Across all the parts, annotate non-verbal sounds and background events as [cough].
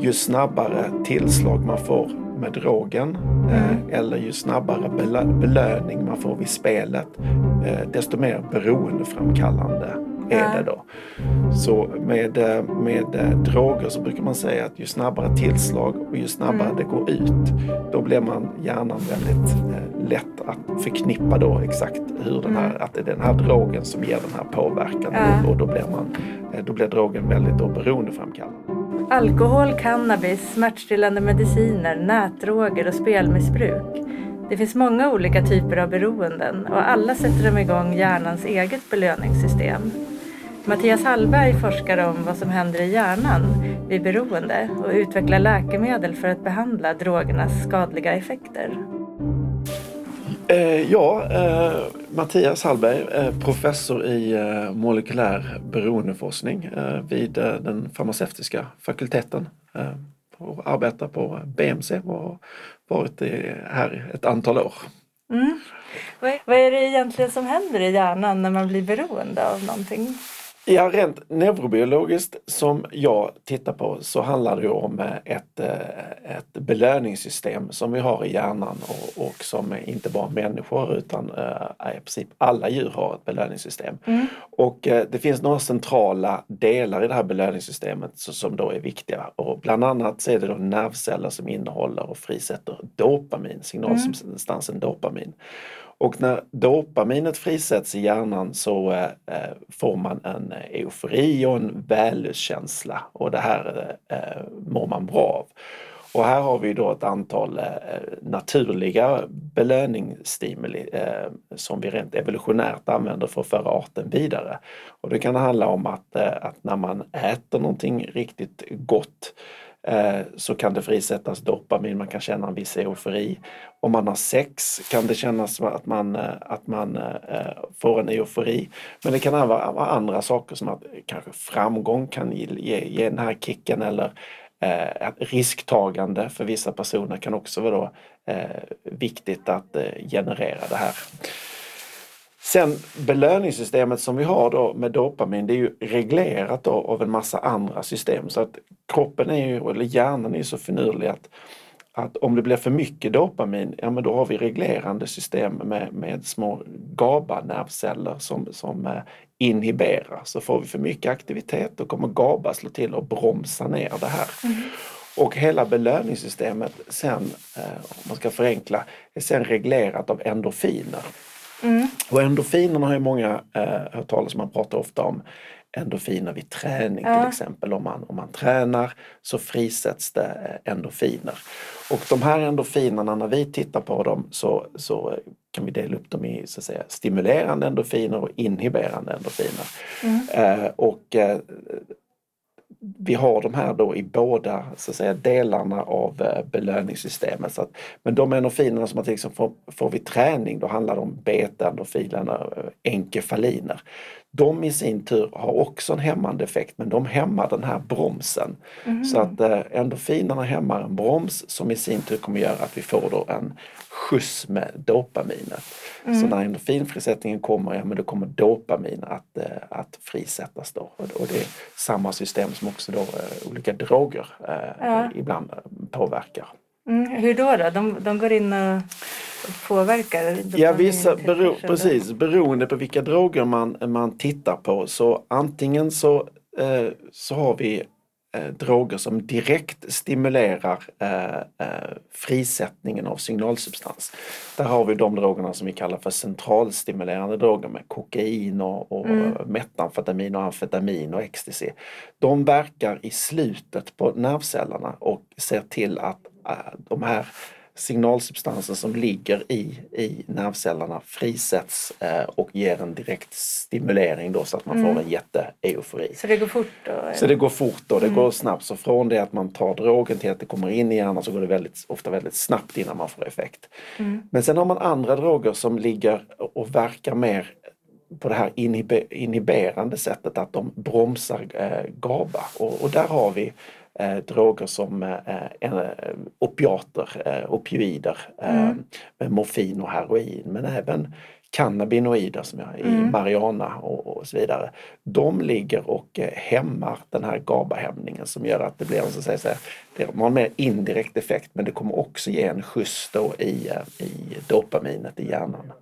ju snabbare tillslag man får med drogen eh, eller ju snabbare belö- belöning man får vid spelet, eh, desto mer beroendeframkallande är Ja. det då. Så med, eh, med eh, droger så brukar man säga att ju snabbare tillslag och ju snabbare Mm. det går ut, då blir man hjärnan väldigt eh, lätt att förknippa då exakt hur den här, att det är den här drogen som ger den här påverkan Mm. Ja. och då blir, man, då blir drogen väldigt då beroendeframkallande. Alkohol, cannabis, smärtstillande mediciner, nätdroger och spelmissbruk. Det finns många olika typer av beroenden och alla sätter de igång hjärnans eget belöningssystem. Mattias Hallberg forskar om vad som händer i hjärnan vid beroende och utvecklar läkemedel för att behandla drogernas skadliga effekter. Eh, ja, eh, Mattias Hallberg, eh, professor i eh, molekylär beroendeforskning eh, vid eh, den farmaceutiska fakulteten eh, och arbetar på BMC och har varit i, här ett antal år. Mm. Vad är det egentligen som händer i hjärnan när man blir beroende av någonting? Ja, rent neurobiologiskt som jag tittar på så handlar det om eh, ett, eh, ett belöningssystem som vi har i hjärnan och, och som inte bara människor utan eh, i princip alla djur har ett belöningssystem. Mm. Och det finns några centrala delar i det här belöningssystemet som då är viktiga. Och bland annat så är det då nervceller som innehåller och frisätter dopamin, signalsubstansen dopamin. Och när dopaminet frisätts i hjärnan så eh, eh får man en eh, eufori och en vällustkänsla och det här eh, eh, mår man bra av. Och här har vi då ett antal eh, naturliga belöningsstimuli eh, som vi rent evolutionärt använder för att föra arten vidare. Och det kan handla om att, eh, att när man äter någonting riktigt gott Eh, så kan det frisättas dopamin, man kan känna en viss eufori. Om man har sex kan det kännas som att man, eh, att man eh, får en eufori. Men det kan även vara andra saker som att kanske framgång kan ge, ge, den här kicken eller eh, risktagande för vissa personer kan också vara då, eh, viktigt att eh, generera det här. Sen belöningssystemet som vi har då med dopamin det är ju reglerat då av en massa andra system så att kroppen är ju, eller hjärnan är så finurlig att, att om det blir för mycket dopamin, ja men då har vi reglerande system med, med små GABA-nervceller som, som eh, inhiberar. Så får vi för mycket aktivitet då kommer GABA slå till och bromsa ner det här. Och hela belöningssystemet sen, eh, om man ska förenkla, är sen reglerat av endorfiner. Mm. Och endorfinerna har ju många eh, hört talas om, man pratar ofta om endorfiner vid träning Ja. till exempel. Om man, om man tränar så frisätts det eh, endorfiner. Och de här endorfinerna, när vi tittar på dem så, så kan vi dela upp dem i så att säga, stimulerande endorfiner och inhiberande endorfiner. Eh, och eh, vi har de här då i båda så att säga, delarna av eh, belöningssystemet. Så att, men de endorfinerna som man liksom får, får vid träning, då handlar det om beta-endorfinerna, eh, enkefaliner. De i sin tur har också en hämmande effekt men de hämmar den här bromsen. Så att eh, endorfinerna hämmar en broms som i sin tur kommer göra att vi får då en skjuts med dopaminet. Så när endorfinfrisättningen kommer, ja men då kommer dopamin att, eh, att frisättas då. Och, och det är samma system som också då eh, olika droger Ja. ibland påverkar. Mm. Hur då? då? De, de går in och påverkar? Ja, vissa, bero, precis, beroende på vilka droger man, man tittar på så antingen så, eh, så har vi eh, droger som direkt stimulerar eh, eh, frisättningen av signalsubstans. Där har vi de drogerna som vi kallar för centralstimulerande droger med kokain och, och metamfetamin och amfetamin och ecstasy. De verkar i slutet på nervcellerna och ser till att eh, de här signalsubstansen som ligger i, i nervcellerna frisätts eh, och ger en direkt stimulering då så att man får en jätteeufori. Så det går fort då? Så det går fort och det går snabbt. Så från det att man tar drogen till att det kommer in i hjärnan så går det väldigt, ofta väldigt snabbt innan man får effekt. Men sen har man andra droger som ligger och verkar mer på det här inhibe, inhiberande sättet att de bromsar eh, GABA. Och, och där har vi eh, droger som eh, eh, opiater, eh, opioider, eh, med morfin och heroin men även cannabinoider som jag, i marijuana och, och så vidare. De ligger och eh, hämmar den här GABA-hämningen som gör att det blir så att säga, det har en mer indirekt effekt men det kommer också ge en skjuts då i, eh, i dopaminet i hjärnan.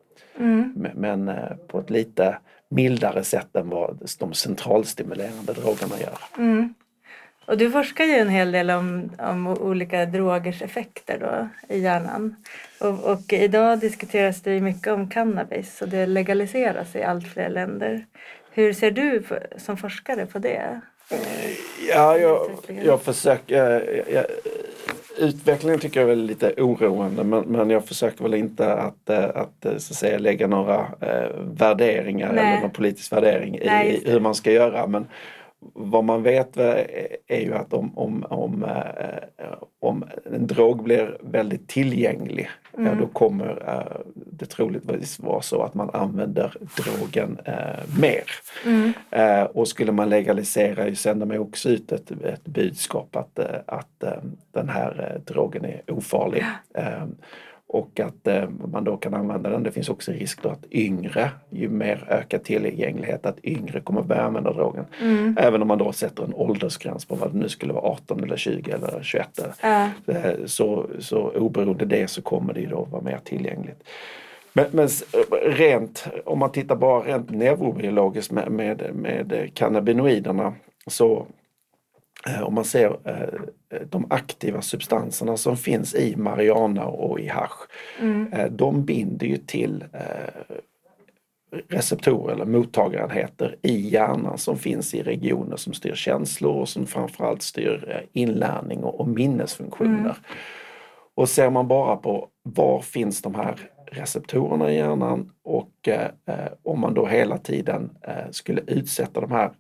Men, men eh, på ett lite mildare sätt än vad de centralstimulerande drogerna gör. Och du forskar ju en hel del om, om olika drogers effekter då i hjärnan. Och, och idag diskuteras det ju mycket om cannabis och det legaliseras i allt fler länder. Hur ser du som forskare på det? Ja, jag, jag försöker... Jag, utvecklingen tycker jag är lite oroande men, men jag försöker väl inte att, eh, att, eh, så att säga, lägga några eh, värderingar Nej. eller någon politisk värdering i, Nej, just i hur man ska göra. Men vad man vet är ju att om, om, om, eh, om en drog blir väldigt tillgänglig ja, då kommer eh, det troligtvis vara så att man använder drogen eh, mer. Eh, och skulle man legalisera ju sänder man också ut ett, ett budskap att, att den här drogen är ofarlig. Eh, och att eh, man då kan använda den. Det finns också risk då att yngre, ju mer ökad tillgänglighet, att yngre kommer börja använda drogen. Även om man då sätter en åldersgräns på vad det nu skulle vara 18 eller 20 eller 21. Ja. Eh, Så, så oberoende det så kommer det ju då vara mer tillgängligt. Men, men s- rent, om man tittar bara rent neurobiologiskt med, med, med cannabinoiderna så eh, om man ser eh, de aktiva substanserna som finns i marijuana och i hasch, eh, de binder ju till eh, receptorer eller mottagarenheter i hjärnan som finns i regioner som styr känslor och som framförallt styr eh, inlärning och, minnesfunktioner. Och ser man bara på var finns de här receptorerna i hjärnan och eh, eh, om man då hela tiden eh, skulle utsätta de här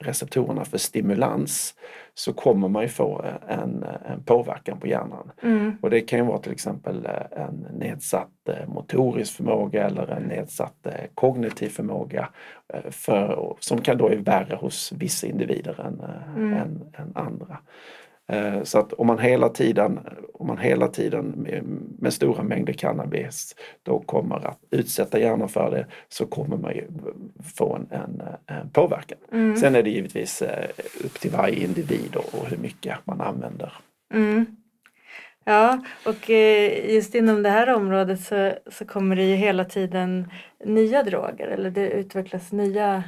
receptorerna för stimulans så kommer man ju få eh, en, en påverkan på hjärnan. Och det kan ju vara till exempel eh, en nedsatt eh, motorisk förmåga eller en nedsatt eh, kognitiv förmåga eh, för, som kan då är värre hos vissa individer än, eh, än, än andra. Eh, Så att om man hela tiden, om man hela tiden med, med stora mängder cannabis då kommer att utsätta hjärnan för det så kommer man ju få en, en, en påverkan. Sen är det givetvis eh, upp till varje individ och, hur mycket man använder. Mm. Ja, och eh, just inom det här området så, så kommer det ju hela tiden nya droger eller det utvecklas nya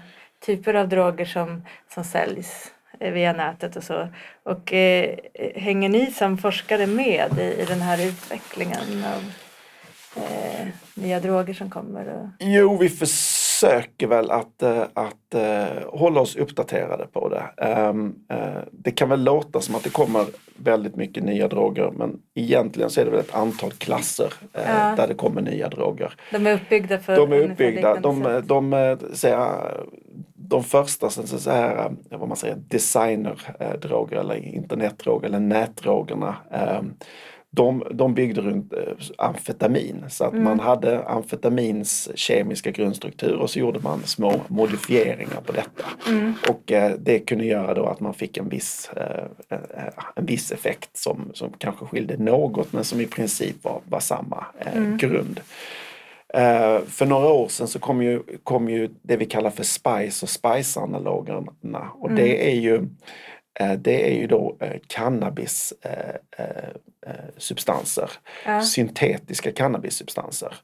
typer av droger som, som säljs via nätet och så. Och eh, hänger ni som forskare med i, i den här utvecklingen av eh, nya droger som kommer? Och... Jo, vi försöker väl att, eh, att eh, hålla oss uppdaterade på det. Ehm, eh, Det kan väl låta som att det kommer väldigt mycket nya droger men egentligen så är det väl ett antal klasser eh, Ja. där det kommer nya droger. De är uppbyggda för De är uppbyggda, de, de, eh, säga, de första så, här, eh, vad man säger, designerdroger eller internetdroger eller nätdrogerna. eh, De, de byggde runt eh, amfetamin så att man hade amfetamins kemiska grundstruktur och så gjorde man små modifieringar på detta. Och eh, det kunde göra då att man fick en viss, eh, eh, en viss effekt som, som kanske skilde något men som i princip var, var samma eh, grund. Eh, för några år sedan så kom ju, kom ju det vi kallar för SPICE och SPICE-analogerna och det är ju eh, det är ju då cannabis eh, eh, eh, substanser, syntetiska cannabissubstanser.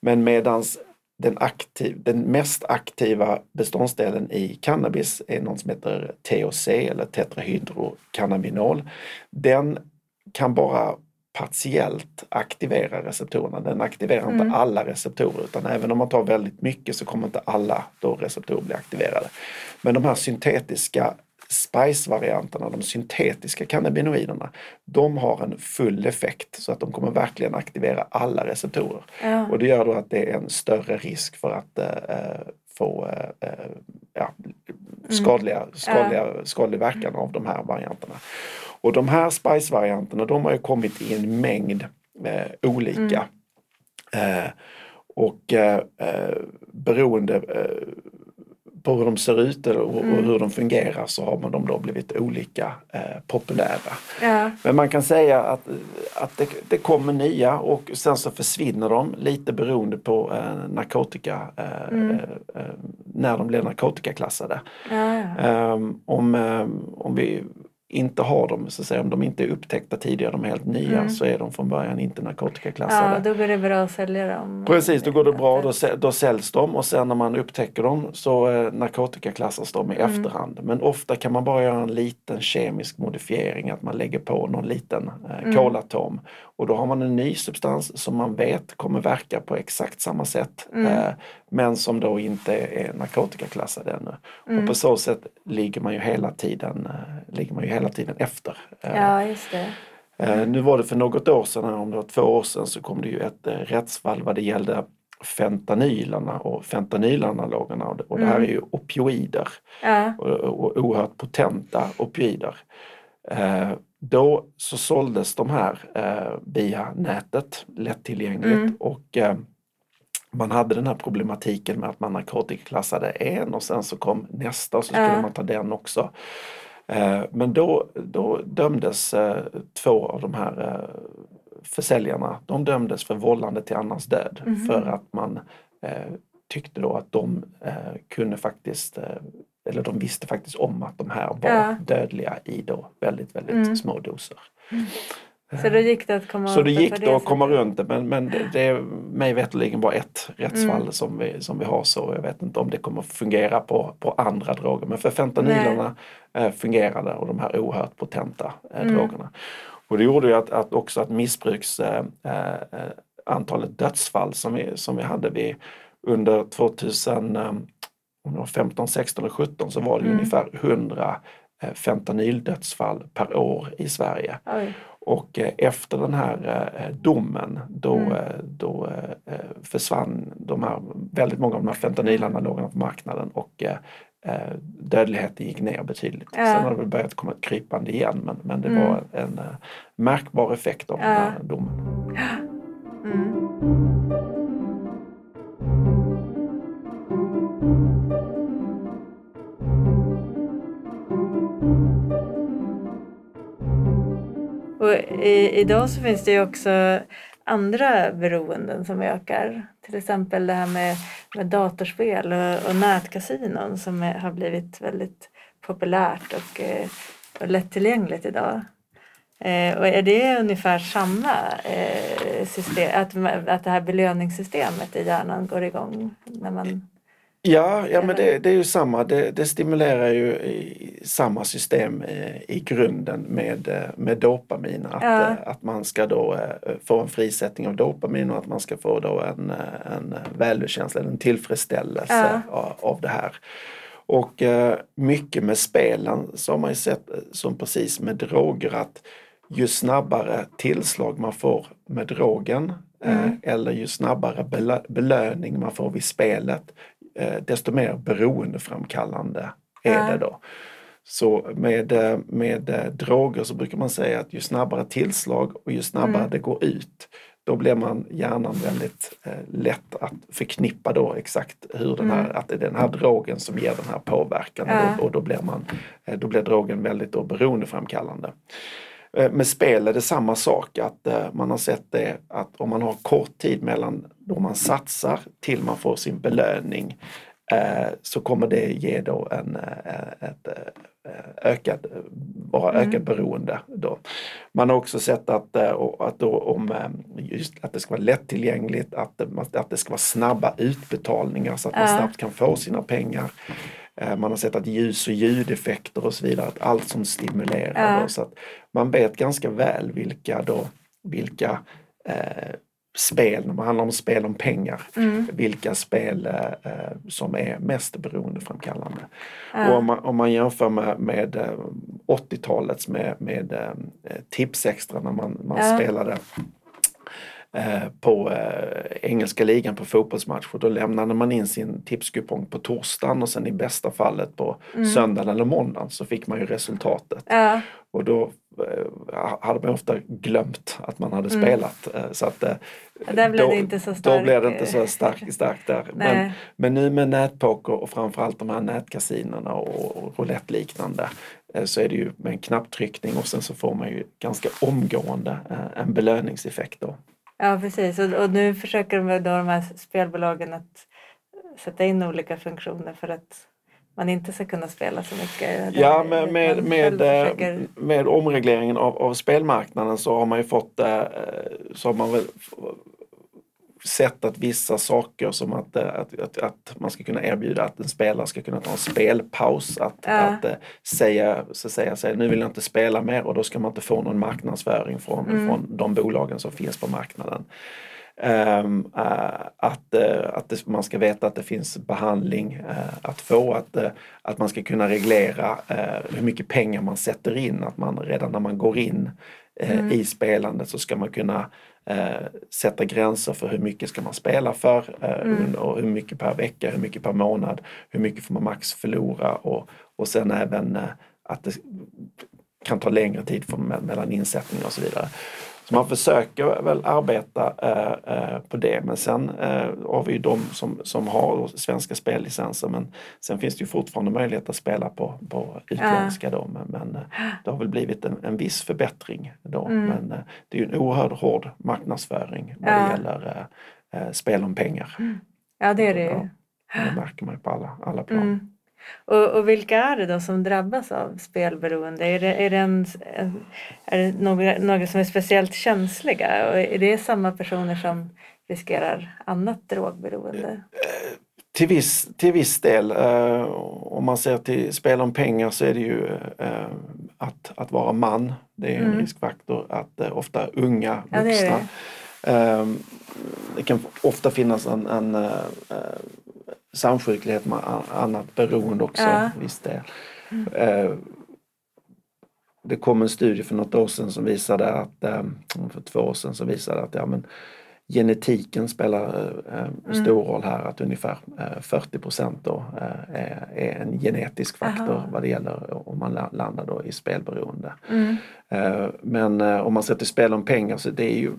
Men medans den, aktiv, den mest aktiva beståndsdelen i cannabis är något som heter THC eller tetrahydrocannabinol. Den kan bara partiellt aktivera receptorerna. Den aktiverar inte alla receptorer utan även om man tar väldigt mycket så kommer inte alla då receptorer bli aktiverade. Men de här syntetiska spice-varianterna, de syntetiska cannabinoiderna, de har en full effekt så att de kommer verkligen aktivera alla receptorer. Ja. Och det gör då att det är en större risk för att eh, få eh, eh, ja, skadliga, skadliga, skadlig verkan av de här varianterna. Och de här spice-varianterna de har ju kommit i en mängd eh, olika. Eh, och eh, eh, beroende eh, på hur de ser ut och, och Mm. hur de fungerar så har man de då blivit olika eh, populära. Ja. Men man kan säga att, att det, det kommer nya och sen så försvinner de lite beroende på eh, narkotika, Mm. när de blir narkotikaklassade. Ja, ja. Ehm, om, om vi inte har dem, så att säga, om de inte är upptäckta tidigare, de är helt nya, Mm. så är de från början inte ja, narkotikaklassade. då går det bra att sälja dem. Precis, då går det bra, då, då säljs de och sen när man upptäcker dem så eh, narkotikaklassas de i Mm. efterhand. Men ofta kan man bara göra en liten kemisk modifiering, att man lägger på någon liten eh, Mm. kolatom. Och då har man en ny substans som man vet kommer verka på exakt samma sätt. Mm. Eh, men som då inte är narkotikaklassad ännu. Mm. Och på så sätt ligger man ju hela tiden, eh, ligger man ju hela tiden efter. Eh, Ja, just det. Eh, Nu var det för något år sedan, om det var två år sedan, så kom det ju ett eh, rättsfall vad det gällde fentanylerna och fentanylanalogerna och det, och det här är Mm. ju opioider Ja. och, och oerhört potenta opioider. Eh, då så såldes de här eh, via nätet lättillgängligt Mm. och eh, man hade den här problematiken med att man narkotikaklassade en och sen så kom nästa och så skulle Ja. man ta den också. Eh, Men då, då dömdes eh, två av de här eh, försäljarna, de dömdes för vållande till annans död Mhm. för att man tyckte då att de kunde faktiskt, eller de visste faktiskt om att de här var Ja. dödliga i då väldigt, väldigt Mm. små doser. Så då gick det att komma Så det gick då att komma runt det men, men det, det är mig veterligen bara ett rättsfall Mm. som, vi, som vi har så jag vet inte om det kommer fungera på, på andra droger men för fentanylerna eh, fungerade och de här oerhört potenta eh, Mm. drogerna. Och det gjorde ju att, att också att missbruks eh, eh, antalet dödsfall som vi, som vi hade vid, under 2000 eh, om det var 15, 16 och 17 så var det Mm. ungefär 100 eh, fentanyldödsfall per år i Sverige. Oj. Och eh, efter den här eh, domen då, Mm. eh, då försvann de här, väldigt många av de här fentanylanalogerna på marknaden och dödligheten gick ner betydligt. Ja. Sen har det väl börjat komma krypande igen men, men det Mm. var en märkbar effekt av den Ja. här domen. Och i, idag så finns det ju också andra beroenden som ökar. Till exempel det här med, med datorspel och, och nätkasinon som är, har blivit väldigt populärt och, eh, och lättillgängligt idag. Eh, och är det ungefär samma eh, system, att, att det här belöningssystemet i hjärnan går igång när man... Ja, ja men det, det är ju samma. Det, det stimulerar ju samma system i, i grunden med, eh, med dopamin. Att, Ja. eh, att man ska då eh, få en frisättning av dopamin och att man ska få då en, eh, en välkänsla, en tillfredsställelse av, av det här. Och eh, mycket med spelen så har man ju sett eh, som precis med droger att ju snabbare tillslag man får med drogen eh, Mm. eller ju snabbare belö- belöning man får vid spelet eh, desto mer beroendeframkallande är det då. Så med, eh, med eh, droger så brukar man säga att ju snabbare tillslag och ju snabbare Mm. det går ut då blir man hjärnan väldigt eh, lätt att förknippa då exakt hur den här, Mm. att det är den här drogen som ger den här påverkan Ja. och, då, och då blir man, eh, då blir drogen väldigt då beroendeframkallande. Eh, Med spel är det samma sak, att eh, man har sett det att om man har kort tid mellan då man satsar till man får sin belöning eh, så kommer det ge då en, ett ökad, bara Mm. ökad beroende. Då. Man har också sett att, att, då, om, att det ska vara lättillgängligt, att, att det ska vara snabba utbetalningar så att man snabbt kan få sina pengar. Eh, Man har sett att ljus och ljudeffekter och så vidare, att allt som stimulerar. Då, så att man vet ganska väl vilka, då, vilka eh, spel, när man handlar om spel om pengar, Mm. vilka spel eh, eh, som är mest beroendeframkallande. Ja. Och om, man, om man jämför med, med eh, 80-talets med, med eh, Tipsextra när man, man Ja. spelade eh, på eh, engelska ligan på fotbollsmatcher. Då lämnade man in sin tipskupong på torsdagen och sen i bästa fallet på Mm. söndagen eller måndagen så fick man ju resultatet. Ja. Och då eh, hade man ofta glömt att man hade Mm. spelat. Eh, Så att, eh, Där blev då, det inte så Då stark, blev det inte eh, så starkt stark där. [laughs] Men, men nu med nätpoker och framförallt de här nätkasinerna och, och roulette-liknande eh, så är det ju med en knapptryckning och sen så får man ju ganska omgående eh, en belöningseffekt då. Ja precis och, och nu försöker de, då de här spelbolagen att sätta in olika funktioner för att man inte ska kunna spela så mycket. Ja, med, med, med, eh, försöker- med omregleringen av, av spelmarknaden så har man ju fått eh, så har man väl sett att vissa saker som att, eh, att, att, att man ska kunna erbjuda att en spelare ska kunna ta en spelpaus. Att, Ja. att eh, säga, så säga, säga nu vill jag inte spela mer och då ska man inte få någon marknadsföring från, Mm. från de bolagen som finns på marknaden. Ehm, eh, att eh, att det, man ska veta att det finns behandling eh, att få, att, att man ska kunna reglera hur mycket pengar man sätter in, att man redan när man går in Mm. i spelandet så ska man kunna eh, sätta gränser för hur mycket ska man spela för eh, Mm. och hur mycket per vecka, hur mycket per månad, hur mycket får man max förlora och, och sen även eh, att det kan ta längre tid för, me- mellan insättningar och så vidare. Så man försöker väl arbeta eh, eh, på det men sen eh, har vi ju de som, som har svenska spellicenser men sen finns det ju fortfarande möjlighet att spela på, på utländska då men, men eh, det har väl blivit en, en viss förbättring då. Mm. Men eh, det är ju en oerhört hård marknadsföring vad det gäller eh, spel om pengar. Ja det är det. Ja. Det märker man ju på alla, alla plan. Mm. Och, och vilka är det då som drabbas av spelberoende? Är det, är det, en, är det några, några som är speciellt känsliga? Och är det samma personer som riskerar annat drogberoende? Till viss, till viss del, eh, om man ser till spel om pengar så är det ju eh, att, att vara man. Det är en Mm. riskfaktor att eh, ofta unga Ja, det vuxna. det. det kan ofta finnas en, en samsjuklighet med annat beroende också. Ja. Viss del. Eh, det kom en studie för något år sedan som visade att, eh, för två år sedan som visade att ja, men genetiken spelar eh, Mm. stor roll här. Att ungefär eh, 40 procent då eh, är, är en genetisk faktor Aha. vad det gäller om man la- landar då i spelberoende. Mm. Men om man till spel om pengar så det är ju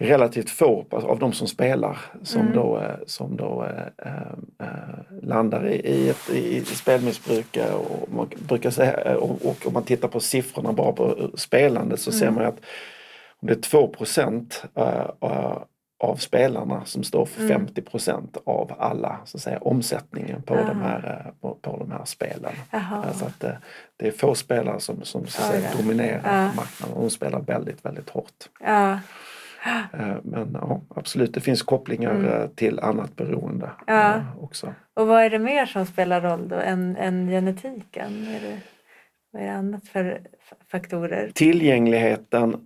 relativt få av de som spelar som Mm. då, eh, som då eh, eh, eh, landar i, i, ett, i spelmissbruk. eh, Och man brukar säga, eh, och, och om man tittar på siffrorna bara på eh, spelande så ser Mm. man ju att om det är 2 uh, av spelarna som står för Mm. 50% av alla så att säga, omsättningen på, Ah. de här, eh, på, på de här spelen. Alltså att det, är få spelare som, som så att säga, dominerar Ja. marknaden och de spelar väldigt, väldigt hårt. Ja. Eh, Men ja, absolut, det finns kopplingar Mm. eh, till annat beroende Ja. eh, också. Och vad är det mer som spelar roll då än, än genetiken? Är det, vad är det annat för faktorer? Tillgängligheten,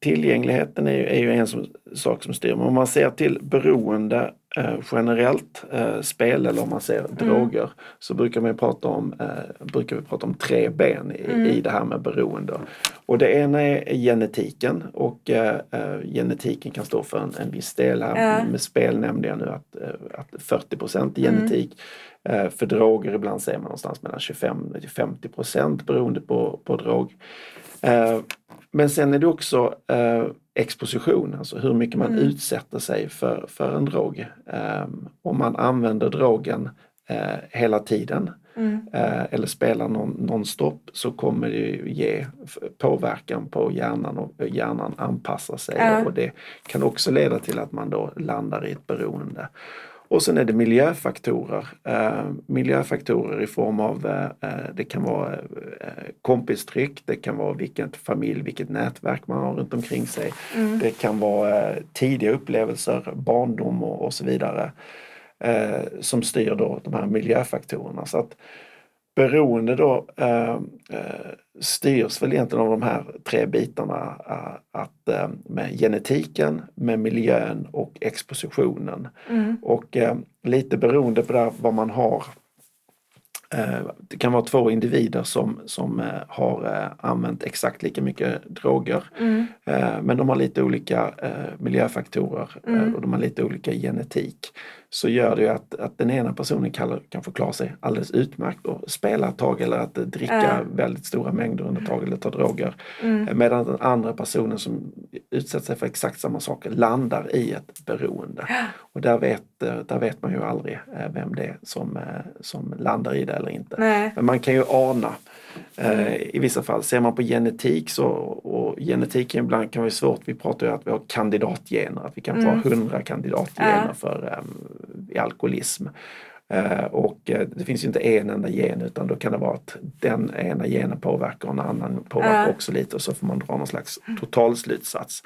tillgängligheten är ju, är ju en som, sak som styr. Men om man ser till beroende eh, generellt, eh, spel eller om man ser droger, så brukar, man prata om, eh, brukar vi prata om tre ben i, Mm. i det här med beroende. Och det ena är genetiken och eh, eh, genetiken kan stå för en, en viss del. Här. Ja. Med spel nämnde jag nu att, eh, att 40 procent Mm. genetik. Eh, för droger ibland säger man någonstans mellan 25 till 50 procent beroende på, på drog. Men sen är det också exposition, alltså hur mycket man Mm. utsätter sig för, för en drog. Eh, om man använder drogen eh, hela tiden Mm. eh, eller spelar non, nonstop så kommer det ju ge påverkan på hjärnan och hjärnan anpassar sig Ja. och det kan också leda till att man då landar i ett beroende. Och sen är det miljöfaktorer. Eh, miljöfaktorer i form av, eh, eh, det kan vara kompistryck, det kan vara vilket familj, vilket nätverk man har runt omkring sig. Mm. Det kan vara tidiga upplevelser, barndom och, och så vidare. Som styr då de här miljöfaktorerna. Så att beroende då eh, eh, styrs väl egentligen av de här tre bitarna. Eh, att, eh, med genetiken, med miljön och expositionen. Mm. Och eh, lite beroende på där vad man har eh, det kan vara två individer som, som har använt exakt lika mycket droger. Mm. Men de har lite olika miljöfaktorer Mm. och de har lite olika genetik. Så gör det ju att, att den ena personen kan, kan få klara sig alldeles utmärkt och spela ett tag eller att dricka Ja. väldigt stora mängder under ett tag eller ta droger. Mm. Medan den andra personen som utsätter sig för exakt samma saker landar i ett beroende. [gasps] Och där vet, eh, där vet man ju aldrig eh, vem det är som, eh, som landar i det eller inte. Nej. Men man kan ju ana eh, i vissa fall. Ser man på genetik så, och genetiken ibland kan vara svårt. Vi pratar ju att vi har kandidatgener, att vi kan få Mm. 100 kandidatgener Ja. för um, alkoholism. Eh, och eh, det finns ju inte en enda gen utan då kan det vara att den ena genen påverkar och en annan påverkar Ja. också lite och så får man dra någon slags totalslutsats.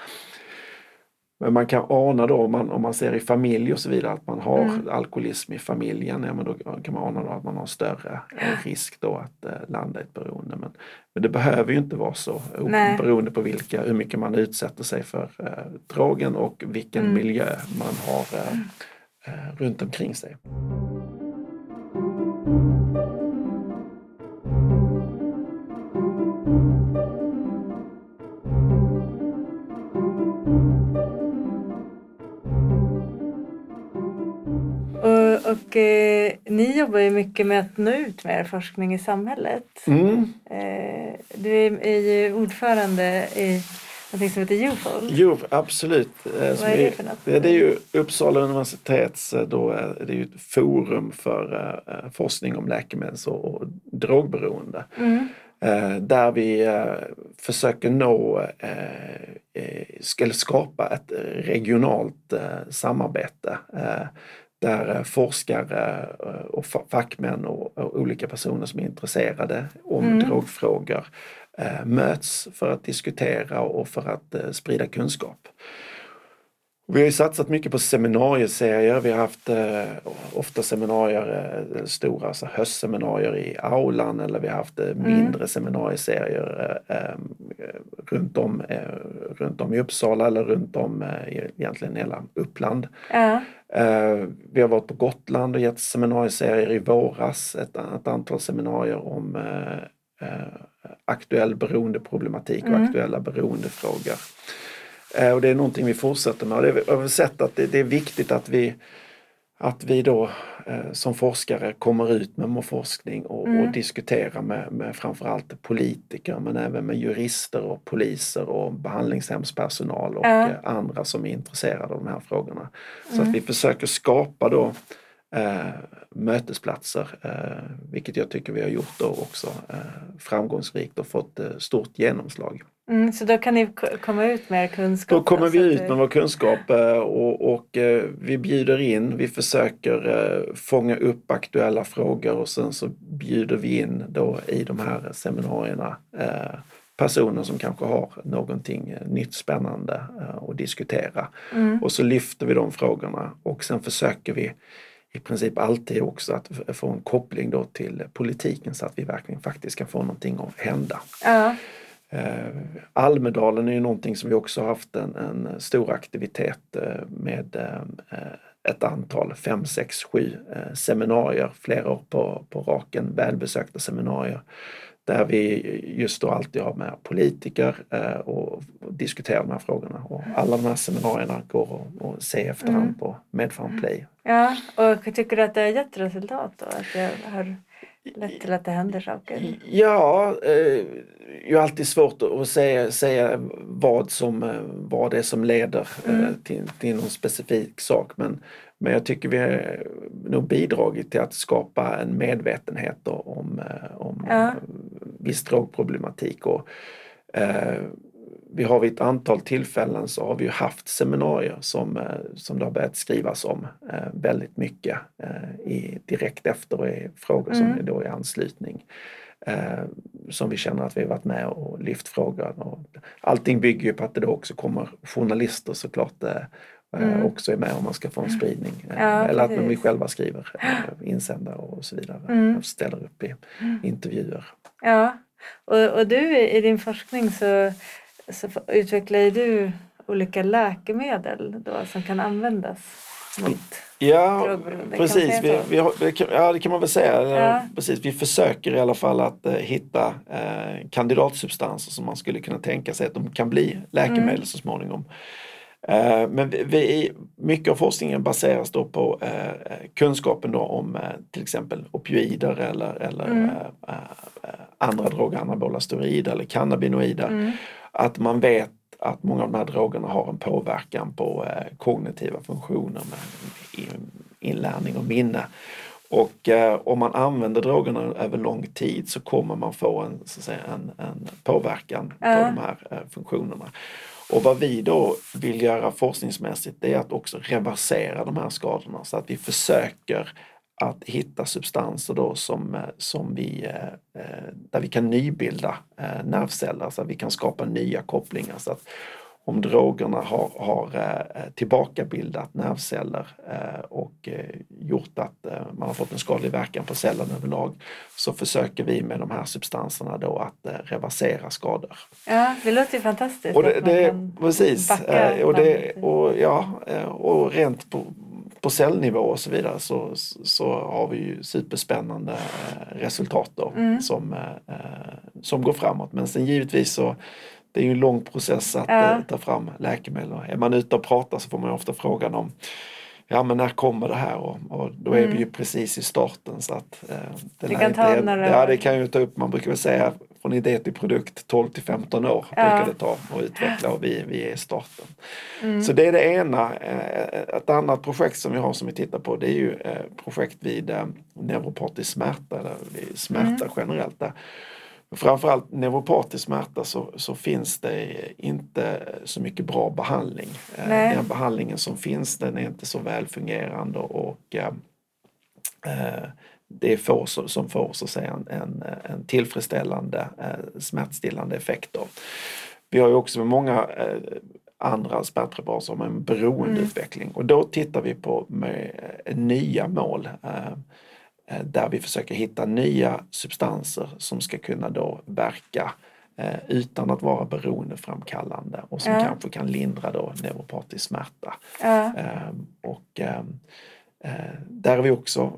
Men man kan ana då om man, om man ser i familj och så vidare att man har Mm. alkoholism i familjen, ja, men då kan man ana då att man har större risk då att eh, landa i ett beroende. Men, men det behöver ju inte vara så Nej. beroende på vilka, hur mycket man utsätter sig för eh, drogen och vilken Mm. miljö man har eh, eh, runt omkring sig. Och, eh, ni jobbar ju mycket med att nå ut med er forskning i samhället. Mm. Eh, du är, är ju ordförande i något som heter UFOL. Jo, absolut. Eh, som är det för något? Det, det är ju Uppsala universitets eh, då, eh, det är ju ett forum för eh, forskning om läkemedels och, drogberoende. Mm. Eh, där vi eh, försöker nå, ska skapa ett regionalt samarbete där eh, forskare eh, och fa- fackmän och, och olika personer som är intresserade om Mm. drogfrågor eh, möts för att diskutera och för att sprida kunskap. Vi har ju satsat mycket på seminarieserier. Vi har haft eh, ofta seminarier, eh, stora alltså höstseminarier i aulan eller vi har haft eh, mindre seminarieserier eh, eh, runt, om, eh, runt om i Uppsala eller runt om eh, egentligen hela Uppland. Ja. Vi har varit på Gotland och gett seminarieserier i våras, ett, ett antal seminarier om aktuell beroendeproblematik och Mm. aktuella beroendefrågor. Eh, och det är någonting vi fortsätter med och det, jag har sett att det, det är viktigt att vi att vi då eh, som forskare kommer ut med forskning och, Mm. och diskuterar med, med framförallt politiker men även med jurister och poliser och behandlingshemspersonal och eh, andra som är intresserade av de här frågorna. Så Mm. att vi försöker skapa då eh, mötesplatser, eh, vilket jag tycker vi har gjort då också framgångsrikt och fått stort genomslag. Mm, så då kan ni komma ut med er kunskap? Då kommer vi ut med vår kunskap eh, och, och eh, vi bjuder in, vi försöker eh, fånga upp aktuella frågor och sen så bjuder vi in då i de här seminarierna personer som kanske har någonting nytt spännande att diskutera. Mm. Och så lyfter vi de frågorna och sen försöker vi i princip alltid också att få en koppling då till politiken så att vi verkligen faktiskt kan få någonting att hända. Ja. Eh, Almedalen är ju någonting som vi också haft en, en stor aktivitet eh, med eh, ett antal, fem, sex, sju seminarier, flera år på, på raken, välbesökta seminarier. Där vi just då alltid har med politiker och, diskuterar de här frågorna. Och alla de här seminarierna går att, se efterhand Mm. på Medfarm Play. ja, och tycker du att det har gett resultat då? Att det har lett till att det händer saker? Ja, eh, ju alltid svårt att säga, säga vad, som, eh, vad det är som leder eh, Mm. till, till någon specifik sak. Men, men jag tycker vi har nog bidragit till att skapa en medvetenhet om, eh, om Ja. viss drogproblematik. Och, eh, vi har vid ett antal tillfällen så har vi haft seminarier som, eh, som det har börjat skrivas om eh, väldigt mycket eh, i, direkt efter och i frågor som Mm. är då i anslutning. Som vi känner att vi har varit med och lyft frågan. Och allting bygger ju på att det då också kommer journalister såklart Mm. också är med om man ska få en spridning. Ja, Eller att vi själva skriver insändare och så vidare. Mm. Och ställer upp i intervjuer. Ja, och, och du i din forskning så, så utvecklar ju du olika läkemedel då som kan användas mot Ja, precis. Vi, vi vi ja, det kan man väl säga. Ja. Precis. Vi försöker i alla fall att eh, hitta eh, kandidatsubstanser som man skulle kunna tänka sig att de kan bli läkemedel Mm. så småningom. Eh, men vi, vi, mycket av forskningen baseras då på eh, kunskapen då om eh, till exempel opioider eller, eller mm. Eh, eh, andra droger, anabola steroider eller cannabinoider. Mm. Att man vet att många av de här drogerna har en påverkan på eh, kognitiva funktioner med inlärning och minne. Och eh, om man använder drogerna över lång tid så kommer man få en, så att säga, en, en påverkan ja. på de här eh, funktionerna. Och vad vi då vill göra forskningsmässigt det är att också reversera de här skadorna så att vi försöker att hitta substanser då som, eh, som vi, eh, eh, där vi kan nybilda nervceller så att vi kan skapa nya kopplingar. Så att om drogerna har, har tillbakabildat nervceller och gjort att man har fått en skadlig verkan på cellen överlag så försöker vi med de här substanserna då att reversera skador. Ja, det låter ju fantastiskt. Och det, det, precis. Och, det, och, ja, och rent på, på cellnivå och så vidare så, så har vi ju superspännande eh, resultat då, mm. som, eh, som går framåt. Men sen givetvis så det är ju en lång process att ja. Eh, ta fram läkemedel. Är man ute och pratar så får man ofta frågan om ja men när kommer det här? Och, och då är mm. vi ju precis i starten. Så att, eh, det kan ta några Ja det kan ju ta upp, man brukar väl säga från idé till produkt 12 till 15 år ja. brukar det ta att utveckla och vi, vi är i starten. Mm. Så det är det ena. Eh, ett annat projekt som vi har som vi tittar på det är ju eh, projekt vid eh, neuropatisk smärta eller smärta mm. generellt. Där. Framförallt neuropatisk smärta så, så, finns det inte så mycket bra behandling. Nej. Den behandlingen som finns den är inte så välfungerande och eh, det är få som får så att säga, en, en, en tillfredsställande eh, smärtstillande effekt. Då. Vi har ju också med många eh, andra smärtpreparat som en beroendeutveckling mm. och då tittar vi på med, eh, nya mål eh, där vi försöker hitta nya substanser som ska kunna då verka utan att vara beroendeframkallande och som ja. kanske kan lindra då neuropatisk smärta. Ehm, och ehm, där är vi också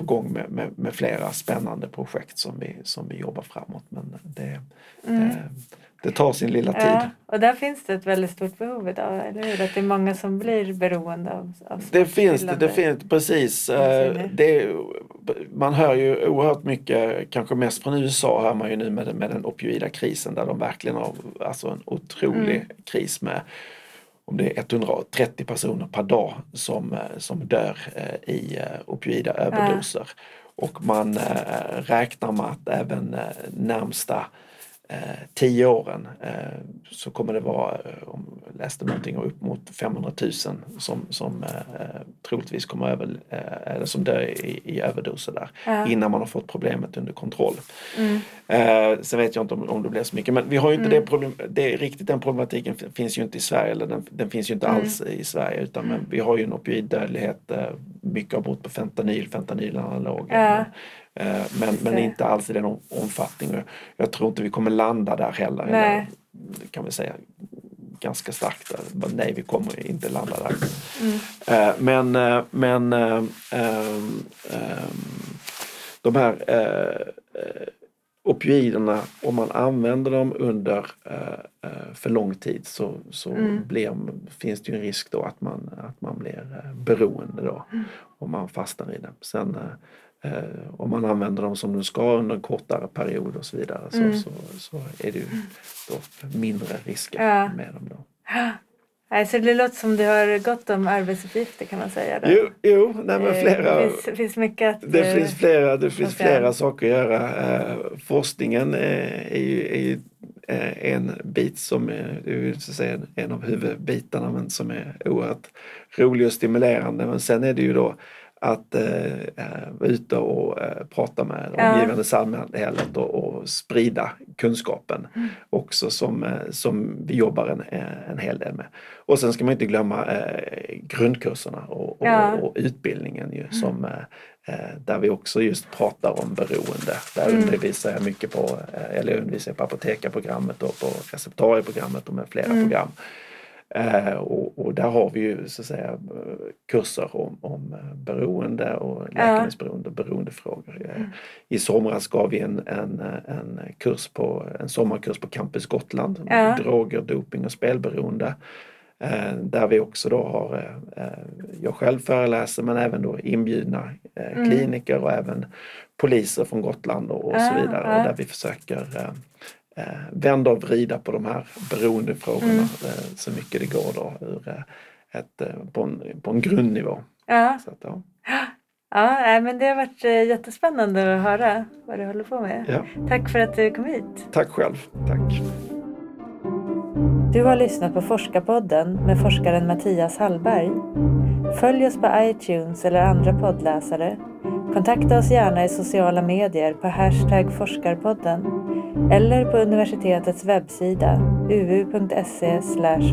på gång med, med, med, flera spännande projekt som vi, som vi jobbar framåt. Men det, mm. det, det, tar sin lilla tid. Ja, och där finns det ett väldigt stort behov idag, eller hur? Att det är många som blir beroende av, av Det finns det, det finns precis. Eh, det, man hör ju oerhört mycket, kanske mest från USA hör man ju nu med, med den opioida krisen där de verkligen har alltså en otrolig mm. kris med om det är 130 personer per dag som, eh, som dör eh, i eh, opioida överdoser. Och man räknar med att även närmsta tio åren eh, så kommer det vara, eh, om jag läste någonting, upp mot 500 000 som, som eh, troligtvis kommer över, eh, eller som dör i, i överdoser där ja. innan man har fått problemet under kontroll. Mm. Eh, sen vet jag inte om, om det blir så mycket men vi har ju inte mm. det problem, det, riktigt den problematiken finns ju inte i Sverige eller den, den finns ju inte mm. alls i Sverige utan men vi har ju en opioiddödlighet, eh, mycket har berott på fentanyl, fentanylanaloger. Ja. Eh, men, men inte alls i den omfattningen. Jag tror inte vi kommer landa där heller. Eller, kan vi säga ganska starkt. Nej, vi kommer inte landa där. Mm. Eh, men, eh, men de här opioiderna, om man använder dem under för lång tid så, så mm. blir, finns det ju en risk då att man, att man blir beroende då. Mm. Om man fastnar i det. Sen Eh, om man använder dem som de ska under en kortare period och så vidare så, mm. så, så, är det ju då mindre risker ja. med dem. Då. Alltså det låter som du har gott om arbetsuppgifter kan man säga. Då. Jo, jo nej eh, flera. Det finns, finns mycket att, Det finns flera, det finns flera saker att göra. Eh, forskningen är, ju, är ju en bit som är så säga, en av huvudbitarna men som är oerhört rolig och stimulerande. Men sen är det ju då att eh, eh, vara ute och eh, prata med det omgivande samhället och, och sprida kunskapen mm. också som, eh, som vi jobbar en, en hel del med. Och sen ska man inte glömma eh, grundkurserna och, och, ja. och, utbildningen ju, mm. som, eh, där vi också just pratar om beroende. Där mm. undervisar jag mycket på, eller undervisar på apotekarprogrammet och på receptarieprogrammet och med flera mm. program. Eh, och, och, där har vi ju så att säga kurser om, om eh, beroende och läkemedelsberoende och beroendefrågor. Eh, mm. I somras gav vi en, en, en, kurs på, en sommarkurs på Campus Gotland. Ja. Droger, doping och spelberoende. Eh, där vi också då har, eh, jag själv föreläser men även då inbjudna mm. kliniker och även poliser från Gotland och, och så vidare. Och där vi försöker vända och vrida på de här beroendefrågorna mm. så mycket det går då ur ett, på, en, på en grundnivå. Ja. Så att, ja. Ja, men det har varit jättespännande att höra vad du håller på med. Ja. Tack för att du kom hit. Tack själv. Tack. Du har lyssnat på Forskarpodden med forskaren Mattias Hallberg. Följ oss på iTunes eller andra poddläsare. Kontakta oss gärna i sociala medier på hashtag forskarpodden eller på universitetets webbsida uu.se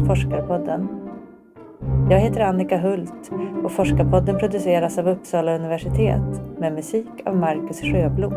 forskarpodden. Jag heter Annika Hult och Forskarpodden produceras av Uppsala universitet med musik av Marcus Sjöblom.